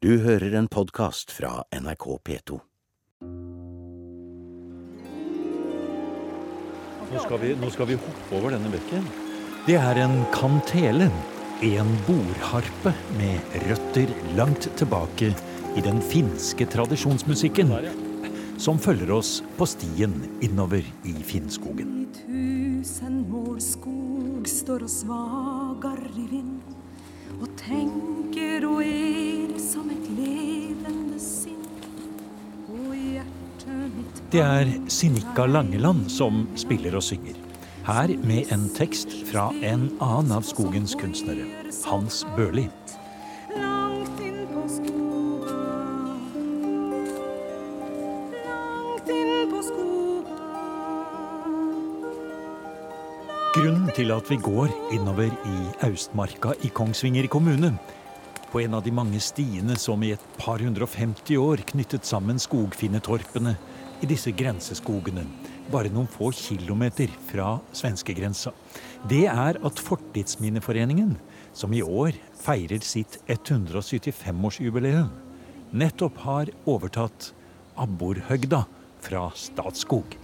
Du hører en podkast fra NRK P2. Nå skal, vi, nå skal vi hoppe over denne bekken. Det er en kantele. En bordharpe med røtter langt tilbake i den finske tradisjonsmusikken. Som følger oss på stien innover i Finnskogen. I tusen mål skog står og svagar i vind og tenker og er som et levende sinn. Og hjertet mitt Det er Sinikka Langeland som spiller og synger. Her med en tekst fra en annen av skogens kunstnere, Hans Børli. Grunnen til at vi går innover i Austmarka i Kongsvinger kommune, på en av de mange stiene som i et par 150 år knyttet sammen skogfinnetorpene i disse grenseskogene, bare noen få kilometer fra svenskegrensa, det er at Fortidsminneforeningen, som i år feirer sitt 175-årsjubileum, nettopp har overtatt Abborhøgda fra Statskog.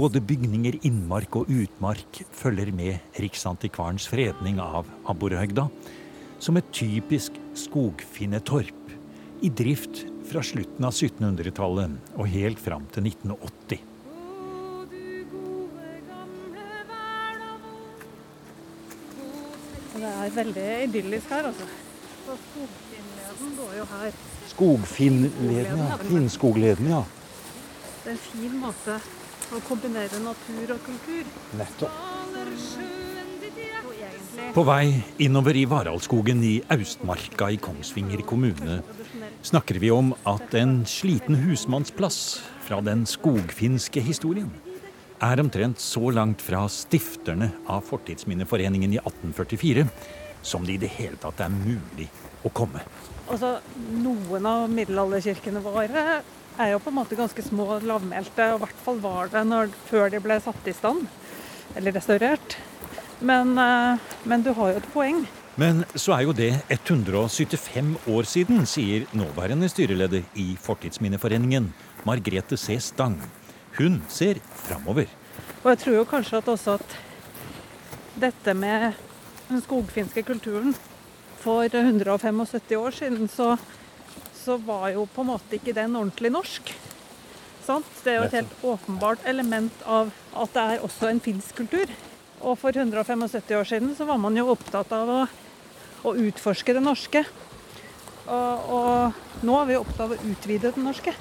Både bygninger, innmark og utmark følger med Riksantikvarens fredning av Abborhøgda som et typisk skogfinnetorp i drift fra slutten av 1700-tallet og helt fram til 1980. Å, du gode gamle verda Det er veldig idyllisk her, altså. Så Skogfinnleden går jo her. Skogfinnleden, ja. Finnskogleden, ja. Det er en fin måte å kombinere natur og kultur. Nettopp. På vei innover i Varaldskogen i Austmarka i Kongsvinger kommune snakker vi om at en sliten husmannsplass fra den skogfinske historien er omtrent så langt fra stifterne av Fortidsminneforeningen i 1844 som det i det hele tatt er mulig å komme. Altså, noen av middelalderkirkene våre er jo på en måte ganske små og lavmælte, og i hvert fall var det når, før de ble satt i stand, eller restaurert. Men, eh, men du har jo et poeng. Men så er jo det 175 år siden, sier nåværende styreleder i Fortidsminneforeningen, Margrethe C. Stang. Hun ser framover. Og jeg tror jo kanskje at også at dette med den skogfinske kulturen For 175 år siden så, så var jo på en måte ikke den ordentlig norsk. Sant? Det er jo et helt åpenbart element av at det er også en finsk kultur. Og for 175 år siden så var man jo opptatt av å, å utforske det norske. Og, og nå er vi opptatt av å utvide det norske.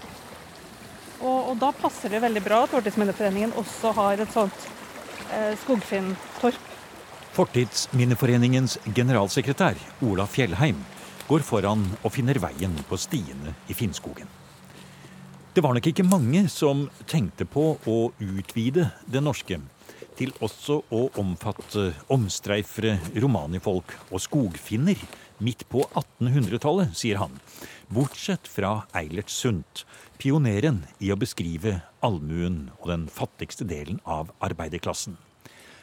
Og, og da passer det veldig bra at Fortidsminneforeningen også har et sånt eh, skogfinntorp. Fortidsminneforeningens generalsekretær, Ola Fjellheim, går foran og finner veien på stiene i Finnskogen. Det var nok ikke mange som tenkte på å utvide det norske til også å omfatte omstreifere, romanifolk og skogfinner midt på 1800-tallet, sier han. Bortsett fra Eilert Sundt, pioneren i å beskrive allmuen og den fattigste delen av arbeiderklassen.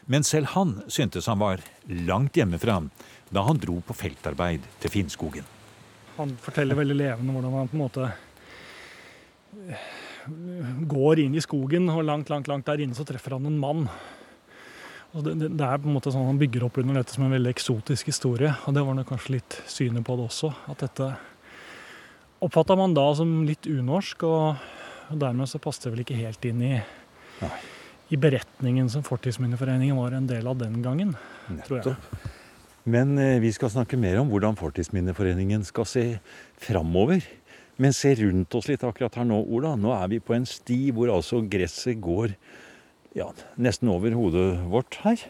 Men selv han syntes han var langt hjemmefra da han dro på feltarbeid til Finnskogen. Han forteller veldig levende hvordan han på en måte eh, går inn i skogen, og langt, langt, langt der inne så treffer han en mann. Og det, det, det er på en måte sånn Han bygger opp under dette som en veldig eksotisk historie. Og det var nok kanskje litt synet på det også. At dette oppfatta man da som litt unorsk, og dermed så passet det vel ikke helt inn i, i beretningen som Fortidsminneforeningen var en del av den gangen. tror jeg. Men eh, vi skal snakke mer om hvordan Fortidsminneforeningen skal se framover. Men se rundt oss litt akkurat her nå, Ola. Nå er vi på en sti hvor altså gresset går ja, nesten over hodet vårt her.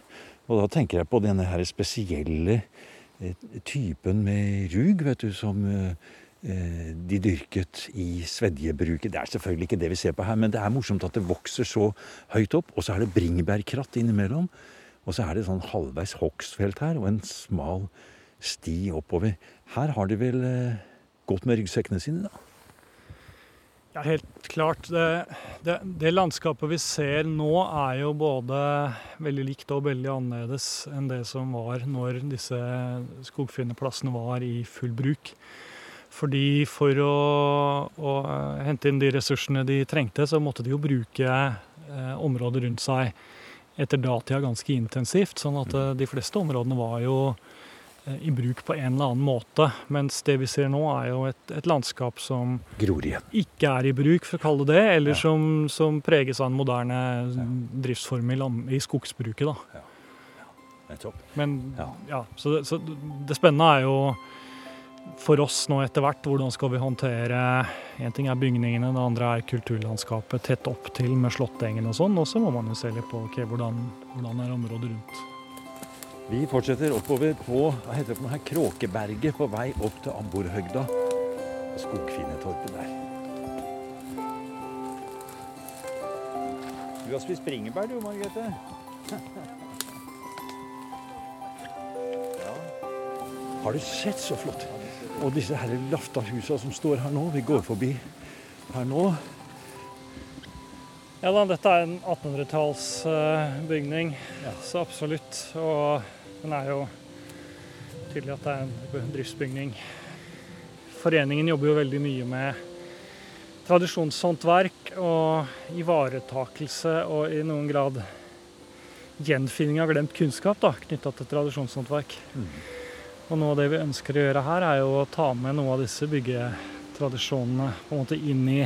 Og da tenker jeg på denne her spesielle eh, typen med rug, vet du, som eh, de dyrket i svedjebruket. Det er selvfølgelig ikke det vi ser på her, men det er morsomt at det vokser så høyt opp. Og så er det bringebærkratt innimellom. Og så er det sånn halvveis hogstfelt her, og en smal sti oppover. Her har de vel eh, gått med ryggsekkene sine, da. Ja, helt klart. Det, det, det landskapet vi ser nå er jo både veldig likt og veldig annerledes enn det som var når disse skogfinnerplassene var i full bruk. Fordi for å, å hente inn de ressursene de trengte, så måtte de jo bruke eh, området rundt seg etter datida ganske intensivt. Sånn at eh, de fleste områdene var jo eh, i bruk på en eller annen måte. Mens det vi ser nå, er jo et, et landskap som ikke er i bruk, for å kalle det det, eller Ja. som, som preges av en moderne driftsform i, land, i skogsbruket. da. Nettopp. Men Ja. ja, så det, så det spennende er jo for oss nå etter hvert, hvordan skal vi håndtere En ting er bygningene, det andre er kulturlandskapet tett opp til med Slåttengen og sånn. Og så må man jo se litt på okay, hvordan, hvordan er området rundt. Vi fortsetter oppover på hva heter det her, Kråkeberget på vei opp til Amborhøgda. Skogfinnetorpet der. Du har spist bringebær du, Margrethe. ja. Har du sett så flott? Og disse her laftahusa som står her nå. Vi går forbi her nå. Ja da, dette er en 1800-tallsbygning, så absolutt. Og den er jo tydelig at det er en driftsbygning. Foreningen jobber jo veldig mye med tradisjonshåndverk og ivaretakelse og i noen grad gjenfinning av glemt kunnskap knytta til tradisjonshåndverk. Og noe av det vi ønsker å gjøre her, er jo å ta med noe av disse byggetradisjonene på en måte inn i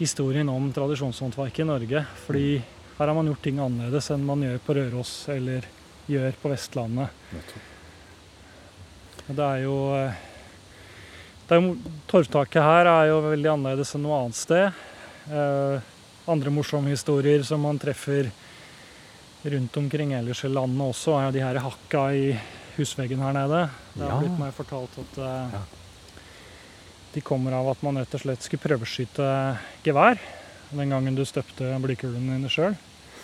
historien om tradisjonshåndverket i Norge. Fordi her har man gjort ting annerledes enn man gjør på Røros eller gjør på Vestlandet. Og Det er jo eh, det er jo, Torvtaket her er jo veldig annerledes enn noe annet sted. Eh, andre morsomme historier som man treffer rundt omkring ellers i landet også, er jo de her hakka i husveggen her nede. Det har Ja. blitt meg fortalt at uh, Ja. de kommer av at man rett og slett skulle prøveskyte gevær den gangen du støpte blykulene dine sjøl.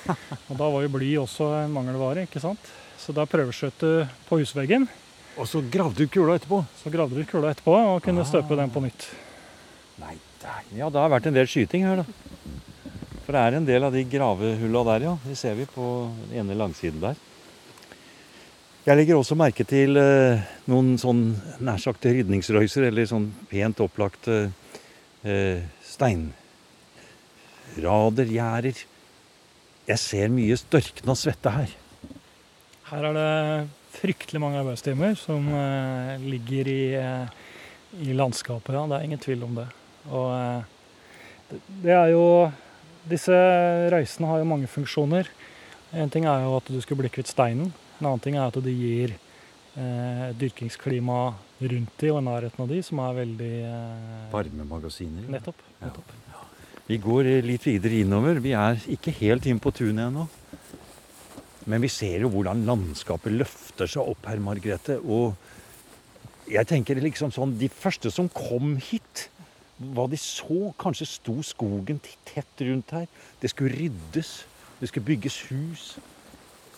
Og da var jo bly også en mangelvare, ikke sant. Så da prøveskjøt du på husveggen. Og så gravde du kula etterpå. Så gravde du kula etterpå og kunne støpe den på nytt. Nei, der. Ja, det har vært en del skyting her, da. For det er en del av de gravehulla der, ja. De ser vi på den ene langsiden der. Jeg legger også merke til eh, noen sånn nær sagt rydningsrøyser, eller sånn pent opplagte eh, steinrader, gjerder. Jeg ser mye størkna svette her. Her er det fryktelig mange arbeidstimer som eh, ligger i, eh, i landskapet, ja. Det er ingen tvil om det. Og eh, det, det er jo Disse røysene har jo mange funksjoner. En ting er jo at du skulle bli kvitt steinen. En annen ting er at de gir eh, dyrkingsklima rundt de og i nærheten av de, som er veldig eh, Varmemagasiner. Nettopp. Ja. nettopp. Vi går eh, litt videre innover. Vi er ikke helt inn på tunet ennå. Men vi ser jo hvordan landskapet løfter seg opp her, Margrethe. Og jeg tenker liksom sånn De første som kom hit, hva de så Kanskje sto skogen tett rundt her. Det skulle ryddes. Det skulle bygges hus.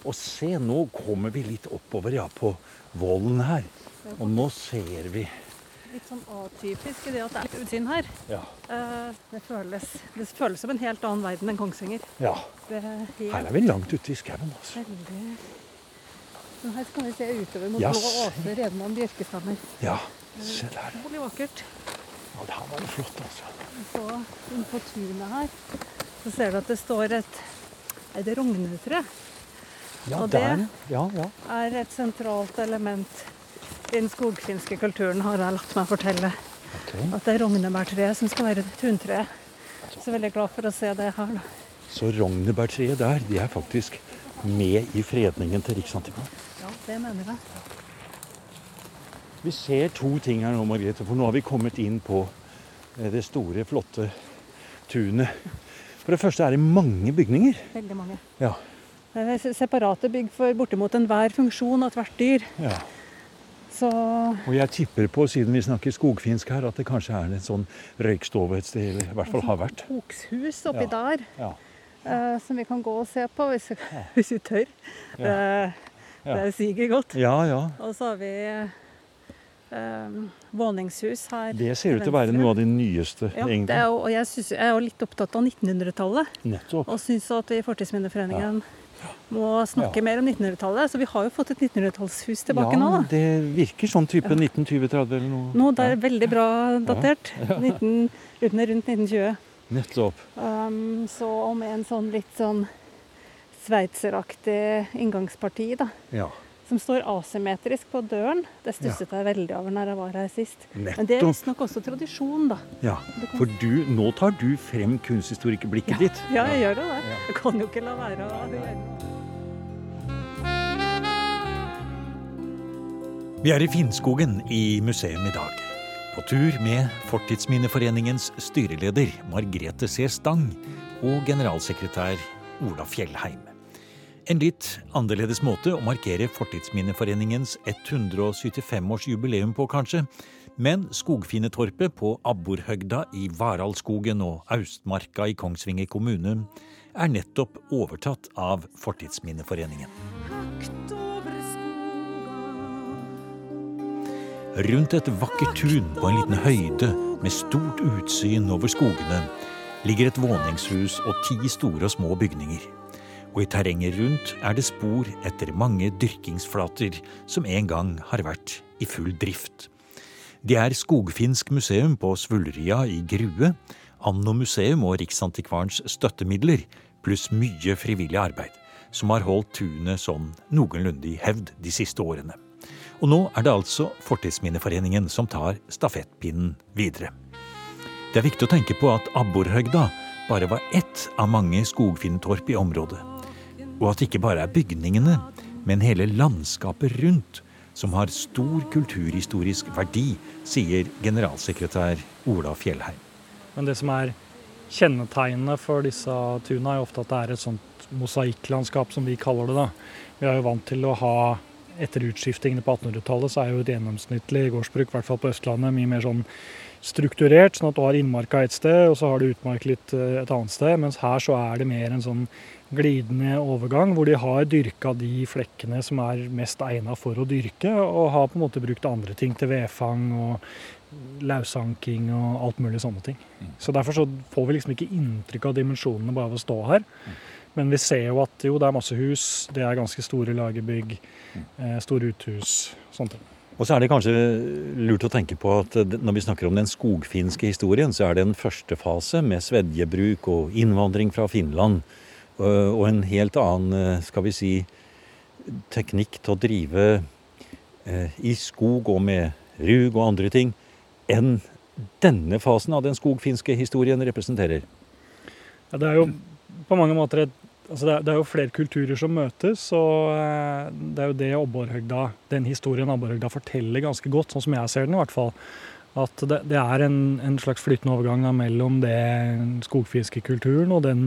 Og se, nå kommer vi litt oppover, ja, på vollen her. Og nå ser vi Litt sånn atypisk i det at det er litt utsyn her. Ja. Eh, Det føles, det føles som en helt annen verden enn Kongsvinger. ja Det er helt her er vi langt ute i skauen, altså. veldig Men her kan vi se utover mot Yes. blå åser, gjennom bjørkestammer. Ja, se der. Utrolig vakkert. Ja, det her var det flott, altså. Så inne på tunet her så ser du at det står et, et rognetre. Ja, Og det- ja. ja. er et sentralt element i den skogfinske kulturen, har jeg latt meg fortelle. Okay. At det er rognebærtreet som skal være tuntreet. Så veldig glad for å se det her. da. Så rognebærtreet der, de er faktisk med i fredningen til Riksantikvaren. Ja, det mener jeg. Vi ser to ting her nå, Margrethe, for nå har vi kommet inn på eh, det store, flotte tunet. For det første er det mange bygninger. Veldig mange. Ja. Det er separate bygg for bortimot enhver funksjon av hvert dyr. ja. Så Og jeg tipper på, siden vi snakker skogfinsk her, at det kanskje er en sånn røykstove et sted, eller i hvert fall har vært. Okshus oppi Ja. der, Ja. Uh, som vi kan gå og se på hvis, hvis vi tør. Det, Ja. det siger godt. Ja, ja. Og så har vi eh, våningshus her. Det ser ut til å være noe av de nyeste, Ja, det jo, og jeg, synes, jeg er jo litt opptatt av 1900-tallet. Og syns at vi i Fortidsminneforeningen må snakke mer om 1900-tallet. Så vi har jo fått et 1900-tallshus tilbake ja, nå. da. det virker sånn type 1920-30 eller noe. Nå det er veldig bra datert. 19, rundt rundt 1920. Nettopp. Um, så og med en sånn litt sånn sveitseraktig inngangsparti, da. Ja. Som står asymmetrisk på døren. Det stusset jeg veldig over når jeg var her sist. Men det er visstnok også tradisjon, da. Ja, for du, nå tar du frem kunsthistorikerblikket ditt. Ja, jeg gjør jo det. Jeg kan jo ikke la være å gjøre det. Vi er i Finnskogen i museum i dag. På tur med Fortidsminneforeningens styreleder Margrethe C. Stang og generalsekretær Ola Fjellheim. En litt annerledes måte å markere Fortidsminneforeningens 175-årsjubileum på, kanskje. Men Skogfinnetorpet på Abborhøgda i Varaldskogen og Austmarka i Kongsvinger kommune er nettopp overtatt av Fortidsminneforeningen. Rundt et vakkert tun på en liten høyde med stort utsyn over skogene ligger et våningshus og ti store og små bygninger. Og i terrenget rundt er det spor etter mange dyrkingsflater som en gang har vært i full drift. Det er Skogfinsk museum på Svulria i Grue, Anno museum og Riksantikvarens støttemidler, pluss mye frivillig arbeid, som har holdt tunet sånn noenlunde i hevd de siste årene. Og nå er det altså Fortidsminneforeningen som tar stafettpinnen videre. Det er viktig å tenke på at Abborhøgda bare var ett av mange skogfinnetorp i området. Og at det ikke bare er bygningene, men hele landskapet rundt som har stor kulturhistorisk verdi, sier generalsekretær Ola Fjellheim. Men det som er kjennetegnene for disse tuna, er ofte at det er et sånt mosaikklandskap, som vi kaller det. da. Vi er jo vant til å ha Etter utskiftingene på 1800-tallet så er jo et gjennomsnittlig gårdsbruk, i hvert fall på Østlandet, mye mer sånn strukturert. Sånn at du har innmarka et sted, og så har du utmark litt eh, et annet sted. Mens her så er det mer en sånn glidende overgang, hvor de har dyrka de flekkene som er mest egna for å dyrke, og har på en måte brukt andre ting til vedfang og lausanking og alt mulig sånne ting. Så derfor så får vi liksom ikke inntrykk av dimensjonene bare av å stå her. Men vi ser jo at jo, det er masse hus, det er ganske store lagerbygg, eh, store uthus, sånne ting. Og så er det kanskje lurt å tenke på at når vi snakker om den skogfinske historien, så er det en første fase med svedjebruk og innvandring fra Finland. Øh, Og en helt annen, øh, skal vi si, teknikk til å drive eh, i skog og med rug og andre ting, enn denne fasen av den skogfinske historien representerer. Ja, det er jo på mange måter et Altså det, er, det er jo flere kulturer som møtes, og eh, det er jo det Abborhøgda, den historien Abborhøgda forteller ganske godt, sånn som jeg ser den i hvert fall. At det, det er en, en slags flytende overgang da, mellom det skogfiskekulturen og den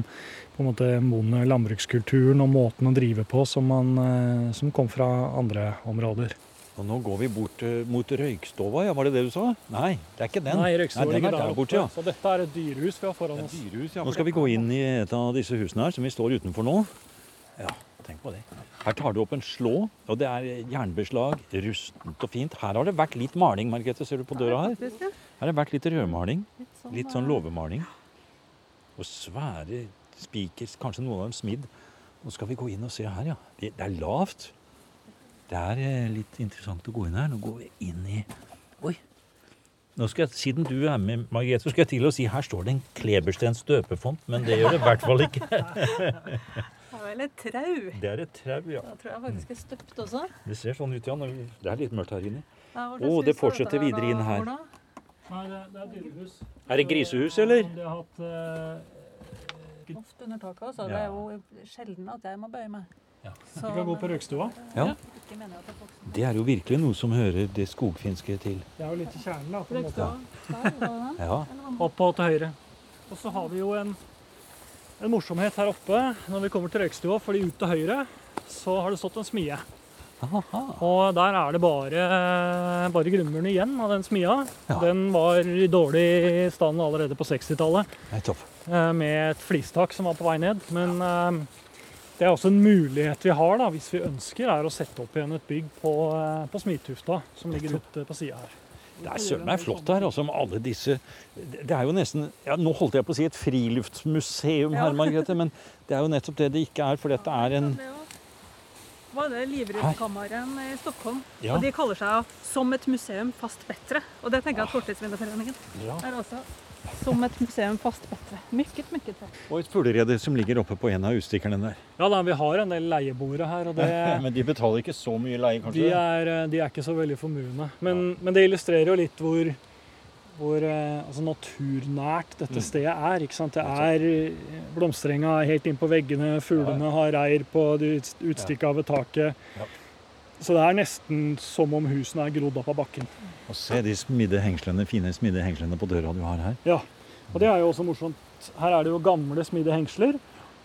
på en måte bonde- landbrukskulturen og måten å drive på som, man, eh, som kom fra andre områder. Og nå går vi bort eh, mot Røykstova, ja, var det det du sa? Nei, det er ikke den. Nei, Røykstova den er ligger der der borte, ja. Så dette er et dyrehus vi har foran oss. Nå skal vi gå inn i et av disse husene her, som vi står utenfor nå. Ja, tenk på det. Her tar du opp en slå, og det er jernbeslag, rustent og fint. Her har det vært litt maling, Margrethe, ser du på døra her? Her har det vært litt rødmaling, Litt sånn, sånn låvemaling. Og svære spiker, kanskje noen av dem smidd. Nå skal vi gå inn og se her, ja. Det, det er lavt. Det er eh, litt interessant å gå inn her. Nå går vi inn i Oi. Nå skal jeg, Siden du er med, Margrethe, så skal jeg til å si her står det en Kleberstens døpefont, men det gjør det i hvert fall ikke. Det er vel et trau. Det er et trau, ja. Da tror jeg faktisk er støpt også. Det ser sånn ut, ja. Det er litt mørkt her inne. Ja, Å, slags det fortsetter videre inn her. Nei, det, det er dyrehus. Er det grisehus, eller? De har hatt eh, Ofte under taket også. Det Ja. er jo sjelden at jeg må bøye meg. Ja. Så, Vi kan gå på Røykstua. Ja. Det er jo virkelig noe som hører det skogfinske til. Det er jo litt i kjernen, da. på en måte. Ja. Opp og til høyre. Og så har vi jo en, en morsomhet her oppe når vi kommer til Røykstua, fordi ut til høyre så har det stått en smie. Aha. Og der er det bare, bare grunnmuren igjen av den smia. Ja. Den var i dårlig stand allerede på 60-tallet. Eh, med et flistak som var på vei ned. Men ja. det er også en mulighet vi har, da, hvis vi ønsker, er å sette opp igjen et bygg på, eh, på Smitufta, som ligger ute på sida her. Det er søren meg flott her, altså, med alle disse Det er jo nesten ja, Nå holdt jeg på å si et friluftsmuseum her, Margrethe, men det er jo nettopp det det ikke er, for dette er en var det Livrustkammeren i Stockholm. Ja. Og de kaller seg som et museum fast bedre. Og det tenker jeg at Fortidsminneforeningen Ja. er også som et museum fast bedre. Mykket, mykket bedre. Og et fuglerede som ligger oppe på en av utstikkerne der. Ja da, vi har en del leieboere her, og det, Men de betaler ikke så mye leie, de, kanskje? er, eh, de er ikke så veldig formuende. Men, men det illustrerer jo litt hvor, hvor eh, altså naturnært dette Mm. stedet er. ikke sant? Det er eh, Blomsterenga er helt inn på veggene, fuglene har reir på utstikket av taket. Så det er nesten som om husene er grodd opp av bakken. Og se de smidde hengslene, fine smidde hengslene på døra du har her. Ja, og det er jo også morsomt. Her er det jo gamle smidde hengsler.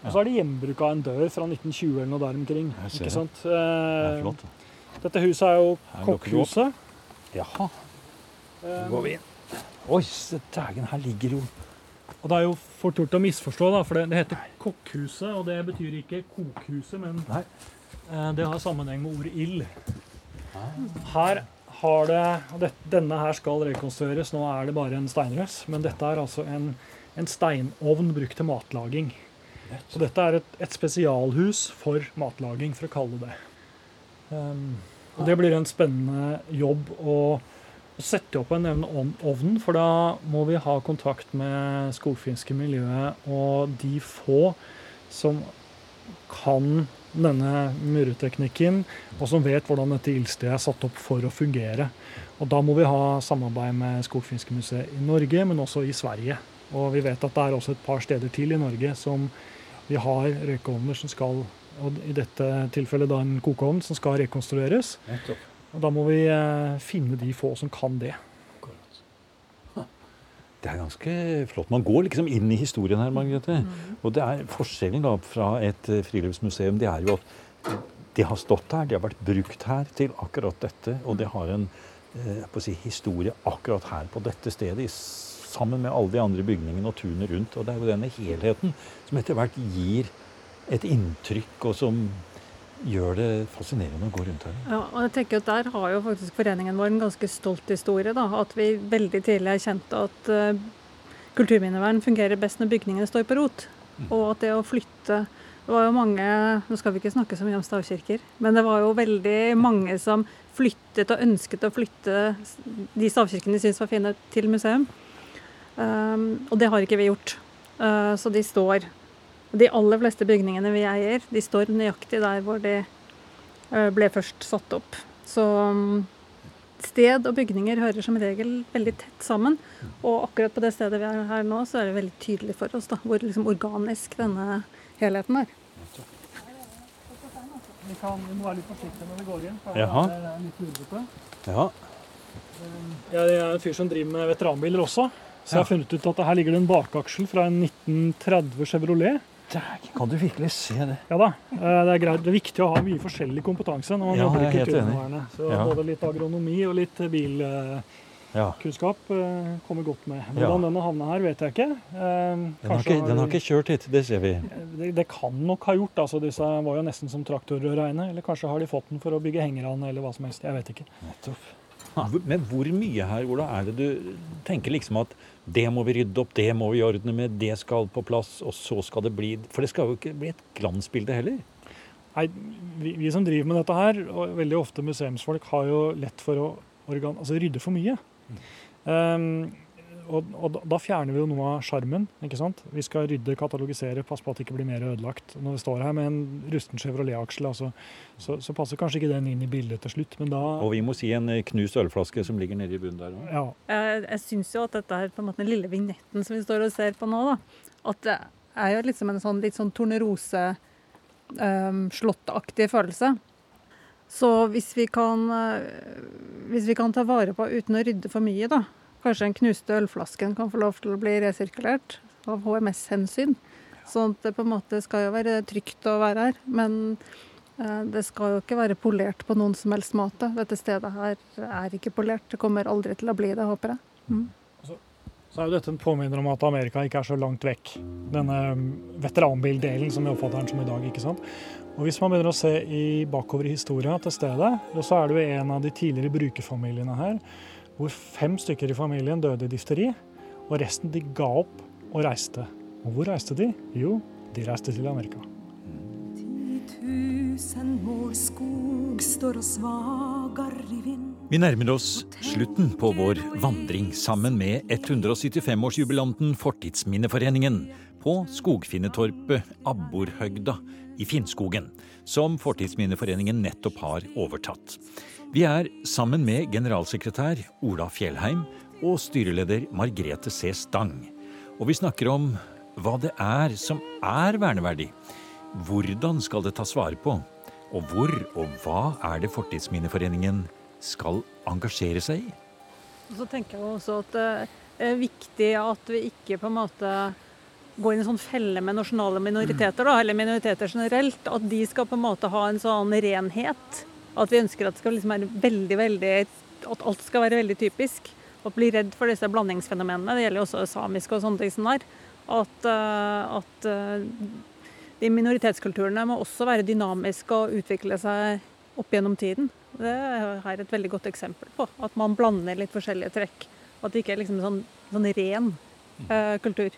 Og så er det gjenbruk av en dør fra 1920 eller noe der omkring. Ikke sant? Det Eh, er flott. Dette huset er jo kokkhuset. Jaha, Nå går vi inn. Oi, dægen, her ligger jo Og det er jo fort gjort å misforstå, da, for det, det heter kokkhuset, og det betyr ikke kokhuset, men Nei. eh, det har sammenheng med ordet ild. Her har det det, Denne her skal rekonstrueres, nå er det bare en steinrøs, men dette er altså en, en steinovn brukt til matlaging. Så dette er et, et spesialhus for matlaging, for å kalle det det. Um, og det blir en spennende jobb og sette opp en evne ovn, for da må vi ha kontakt med skogfinske miljøet og de få som kan denne mureteknikken, og som vet hvordan dette ildstedet er satt opp for å fungere. Og da må vi ha samarbeid med Skogfinske museet i Norge, men også i Sverige. Og vi vet at det er også et par steder til i Norge som vi har røykeovner som skal og i dette tilfellet da en kokeovn som skal rekonstrueres. Nettopp. Og da må vi eh, finne de få som kan det. Det er ganske flott. Man går liksom inn i historien her, Margrethe. Og det er forskjellen da fra et eh, friluftsmuseum, det er jo at det har stått her, det har vært brukt her til akkurat dette, og det har en eh, si, historie akkurat her på dette stedet, sammen med alle de andre bygningene og tunet rundt. Og det er jo denne helheten som etter hvert gir et inntrykk, og som gjør det fascinerende å gå rundt her. Ja, og jeg tenker at Der har jo faktisk foreningen vår en ganske stolt historie. da, At vi veldig tidlig erkjente at uh, kulturminnevern fungerer best når bygningene står på rot. Og at det å flytte Det var jo mange Nå skal vi ikke snakke så mye om stavkirker, men det var jo veldig mange som flyttet og ønsket å flytte de stavkirkene de syntes var fine, til museum. Um, og det har ikke vi gjort. Uh, så de står De aller fleste bygningene vi eier, de står nøyaktig der hvor de eh, ble først satt opp. Så mm, sted og bygninger hører som regel veldig tett sammen. Og akkurat på det stedet vi er her nå, så er det veldig tydelig for oss da, hvor liksom organisk denne helheten er. Vi, kan, vi må være litt forsiktige når vi går inn. for Jaha. det er litt lurvete. Ja, Jeg er en fyr som driver med veteranbiler også. Så jeg har funnet ut at her ligger det en bakaksel fra en 1930 Chevrolet. Dægen, kan du virkelig se det? Ja da, eh, Det er greit. Det er viktig å ha mye forskjellig kompetanse når man Ja, jobber i er kulturminnvernet. Så Ja. både litt agronomi og litt bilkunnskap Ja. eh, kommer godt med. Ja. Hvordan den har havna her, vet jeg ikke. Eh, Den har, ikke, den har ikke kjørt hit, det ser vi. det, det kan nok ha gjort. altså Disse var jo nesten som traktorer å regne. Eller kanskje har de fått den for å bygge hengerne eller hva som helst. Jeg vet ikke. Nettopp. Men hvor mye her, Ola, er det du tenker liksom at det må vi rydde opp, det må vi ordne med, det skal på plass, og så skal det bli For det skal jo ikke bli et glansbilde heller. Nei, vi, vi som driver med dette her, og veldig ofte museumsfolk, har jo lett for å organ, altså rydde for mye. Um, og, og da- fjerner vi jo noe av sjarmen. ikke sant? Vi skal rydde, katalogisere, passe på at det ikke blir mer ødelagt. Når vi står her med en rusten Chevrolet-aksel, altså, så, så passer kanskje ikke den inn i bildet til slutt. Men da Og vi må si en eh, knust ølflaske som ligger nede i bunnen der òg. ja, Jeg, jeg syns jo at dette er på en måte den lille vignetten som vi står og ser på nå, da. At det er jo liksom en sånn litt sånn tornerose um, slottaktig følelse. Så hvis vi kan eh, Hvis vi kan ta vare på uten å rydde for mye, da. Kanskje den knuste ølflasken kan få lov til å bli resirkulert av HMS-hensyn. Sånn at det på en måte skal jo være trygt å være her. Men eh, det skal jo ikke være polert på noen som helst måte. Dette stedet her er ikke polert. Det kommer aldri til å bli det, håper jeg. Mm. Så er jo dette en påminner om at Amerika ikke er så langt vekk. Denne um, veteranbildelen som vi oppfatter den som i dag. ikke sant? Og Hvis man begynner å se i bakover i historia til stedet, så er det jo en av de tidligere brukerfamiliene her hvor fem stykker i familien døde i difteri, og resten de ga opp og reiste. Og hvor reiste de? Jo, de reiste til Amerika. Titusen mål skog står og svagar i vind. Vi nærmer oss slutten på vår vandring sammen med 175-årsjubilanten Fortidsminneforeningen på skogfinnetorpet Abborhøgda i Finnskogen, som Fortidsminneforeningen nettopp har overtatt. Vi er sammen med generalsekretær Ola Fjellheim og styreleder Margrete C. Stang. Og vi snakker om hva det er som er verneverdig. Hvordan skal det tas vare på? Og hvor og hva er det Fortidsminneforeningen skal engasjere seg i? Og så tenker jeg også at det er viktig at vi ikke på en måte inn i en sånn felle med nasjonale minoriteter, da, eller minoriteter generelt. At de skal på en måte ha en sånn renhet. At vi ønsker at liksom veldig, veldig At alt skal være veldig typisk. Og bli redd for disse blandingsfenomenene. Det gjelder jo også samiske og sånne ting som der. At, uh, at uh, de minoritetskulturene må også være dynamiske og utvikle seg opp gjennom tiden. Det er her et veldig godt eksempel på. At man blander litt forskjellige trekk. At det ikke er liksom sånn, sånn ren kultur.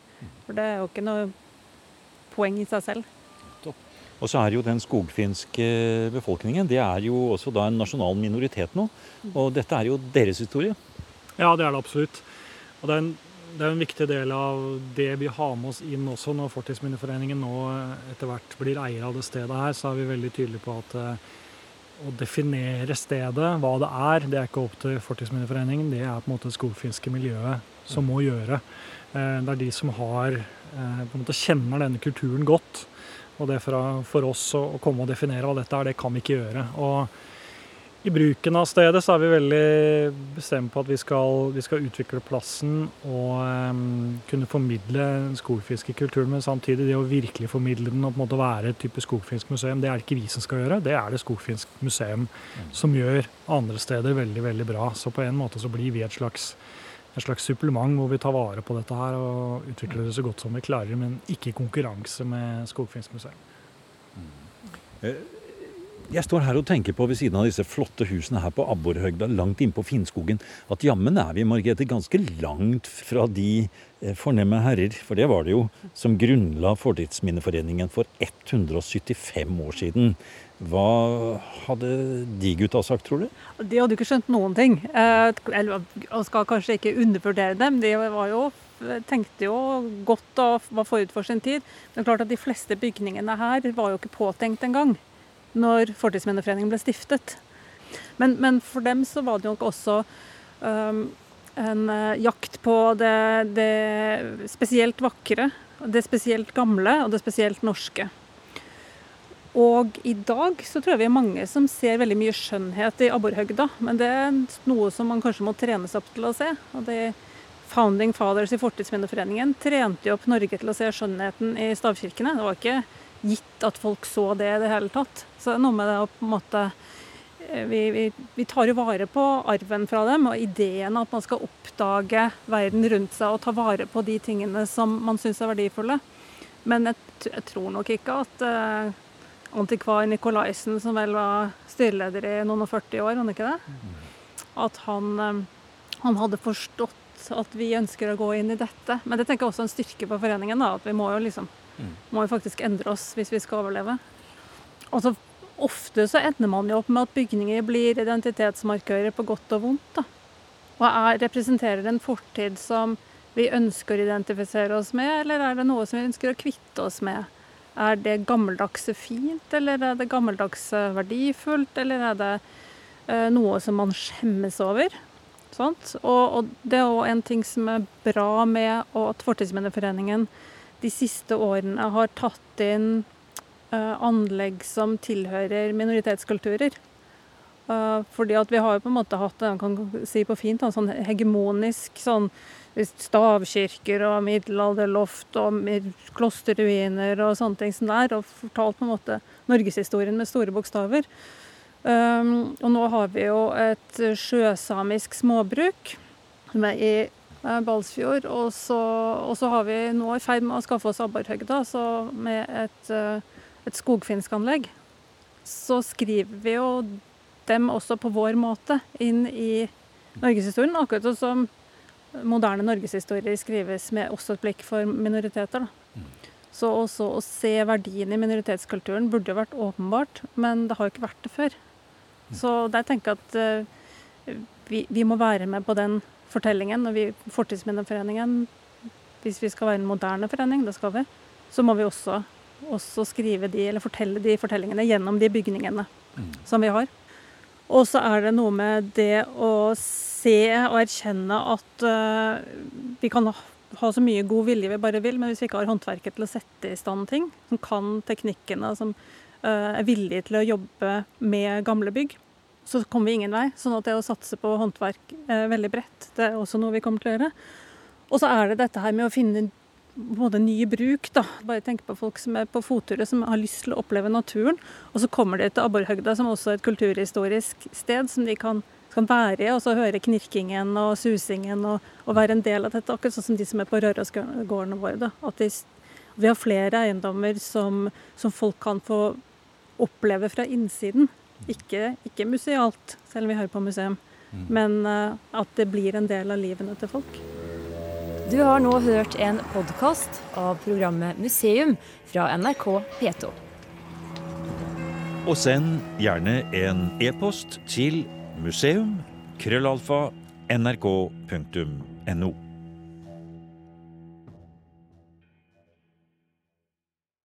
For det er jo ikke noe poeng i seg selv. Og så er jo den skogfinske befolkningen det er jo også da en nasjonal minoritet nå. Og dette er jo deres historie. Ja, det er det absolutt. Og det er en, det er en viktig del av det vi har med oss inn også når Fortidsminneforeningen nå etter hvert blir eier av det stedet her, så er vi veldig tydelige på at eh, å definere stedet, hva det er, det er ikke opp til Fortidsminneforeningen. Det er på en måte det skogfinske miljøet som må gjøre. Eh, det er de som har, eh, på en måte kjenner denne kulturen godt. Og det for, oss å, komme og definere hva dette er, det kan vi ikke gjøre. Og i bruken av stedet så er vi veldig bestemt på at vi skal, vi skal utvikle plassen og um, kunne formidle skogfiskekulturen, men samtidig det å virkelig formidle den og på en måte være et type skogfinsk museum, det er det ikke vi som skal gjøre. Det er det Skogfinsk museum som gjør andre steder veldig, veldig bra. Så på en måte så blir vi et slags et slags supplement hvor vi tar vare på dette her og utvikler det så godt som vi klarer, men ikke i konkurranse med Skogfinsk museum. Eh, jeg står her og tenker på ved siden av disse flotte husene her på Abborhøgda, langt innpå Finnskogen, at jammen er vi, Margrethe, ganske langt fra de eh, fornemme herrer. For det var det jo som grunnla Fortidsminneforeningen for 175 år siden. Hva hadde de gutta sagt, tror du? De hadde ikke skjønt noen ting. Eh, og skal kanskje ikke undervurdere dem. De var jo, tenkte jo godt og var forut for sin tid. Men klart at de fleste bygningene her var jo ikke påtenkt engang når Fortidsminneforeningen ble stiftet. Men, men, for dem så var det nok også um, en uh, jakt på det, det, spesielt vakre, det spesielt gamle og det spesielt norske. Og i dag så tror jeg vi er mange som ser veldig mye skjønnhet i abborhøgda. Men det er noe som man kanskje må trenes opp til å se. Og de Founding Fathers i Fortidsminneforeningen trente jo opp Norge til å se skjønnheten i stavkirkene. Det var ikke gitt at folk så det i det hele tatt. Så det er noe med det å på en måte eh, vi, vi, vi, tar jo vare på arven fra dem, og ideen at man skal oppdage verden rundt seg og ta vare på de tingene som man syns er verdifulle. Men jeg, jeg, tror nok ikke at eh, antikvar Nikolaisen, som vel var styreleder i noen og 40 år, han ikke det? At han, uh, han hadde forstått at vi ønsker å gå inn i dette. Men det tenker jeg også er en styrke for foreningen. da, At vi må jo liksom mm. må jo faktisk endre oss hvis vi skal overleve. Og så Ofte så ender man jo opp med at bygninger blir identitetsmarkører på godt og vondt. da. Og er, Representerer en fortid som vi ønsker å identifisere oss med, eller er det noe som vi ønsker å kvitte oss med? Er det gammeldagse fint, eller er det gammeldagse verdifullt, eller er det eh, noe som man skjemmes over? Og, og, det er òg en ting som er bra med at Fortidsminneforeningen de siste årene har tatt inn uh, anlegg som tilhører minoritetskulturer. Uh, fordi at vi har på en måte hatt man kan si på fint, en sånn hegemonisk sånn stavkirker og middelalderloft og klosterruiner og sånne ting som der, og fortalt på en måte norgeshistorien med store bokstaver. Um, og nå har vi jo et sjøsamisk småbruk som er i Balsfjord. Og så, og så har vi nå i ferd med å skaffe oss Abborhøgda, med et uh, et skogfinskanlegg, så skriver vi jo dem også på vår måte inn i norgeshistorien. Akkurat sånn som moderne norgeshistorie skrives med også et blikk for minoriteter. Da. Så også å se verdien i minoritetskulturen burde jo vært åpenbart, men det har jo ikke vært det før. Så der tenker jeg at uh, vi, vi, må være med på den fortellingen. Og vi, Fortidsminneforeningen, hvis vi skal være en moderne forening, det skal vi, så må vi også, også skrive de, eller fortelle de fortellingene gjennom de bygningene mm. som vi har. Og så er det noe med det å se og erkjenne at uh, vi kan ha så mye god vilje vi bare vil, men hvis vi ikke har håndverket til å sette i stand ting, som kan teknikkene, som uh, er villige til å jobbe med gamle bygg, så kommer vi ingen vei. Sånn at det å satse på håndverk er veldig bredt, det er også noe vi kommer til å gjøre. Og så er det dette her med å finne både ny bruk. da. Bare tenk på folk som er på fotturer, som har lyst til å oppleve naturen. Og så kommer de til Abborhøgda, som også er et kulturhistorisk sted som de kan kan være i, og så høre knirkingen og susingen og, og, være en del av dette. Akkurat sånn som de som er på Rørosgårdene våre. Da. At de, vi har flere eiendommer som, som, folk kan få oppleve fra innsiden. Ikke, ikke musealt, selv om vi hører på museum. Mm. Men uh, at det blir en del av livene til folk. Du har nå hørt en podkast av programmet Museum fra NRK P2. Og send gjerne en e-post til museum.krøllalfa.nrk.no. nrk.no.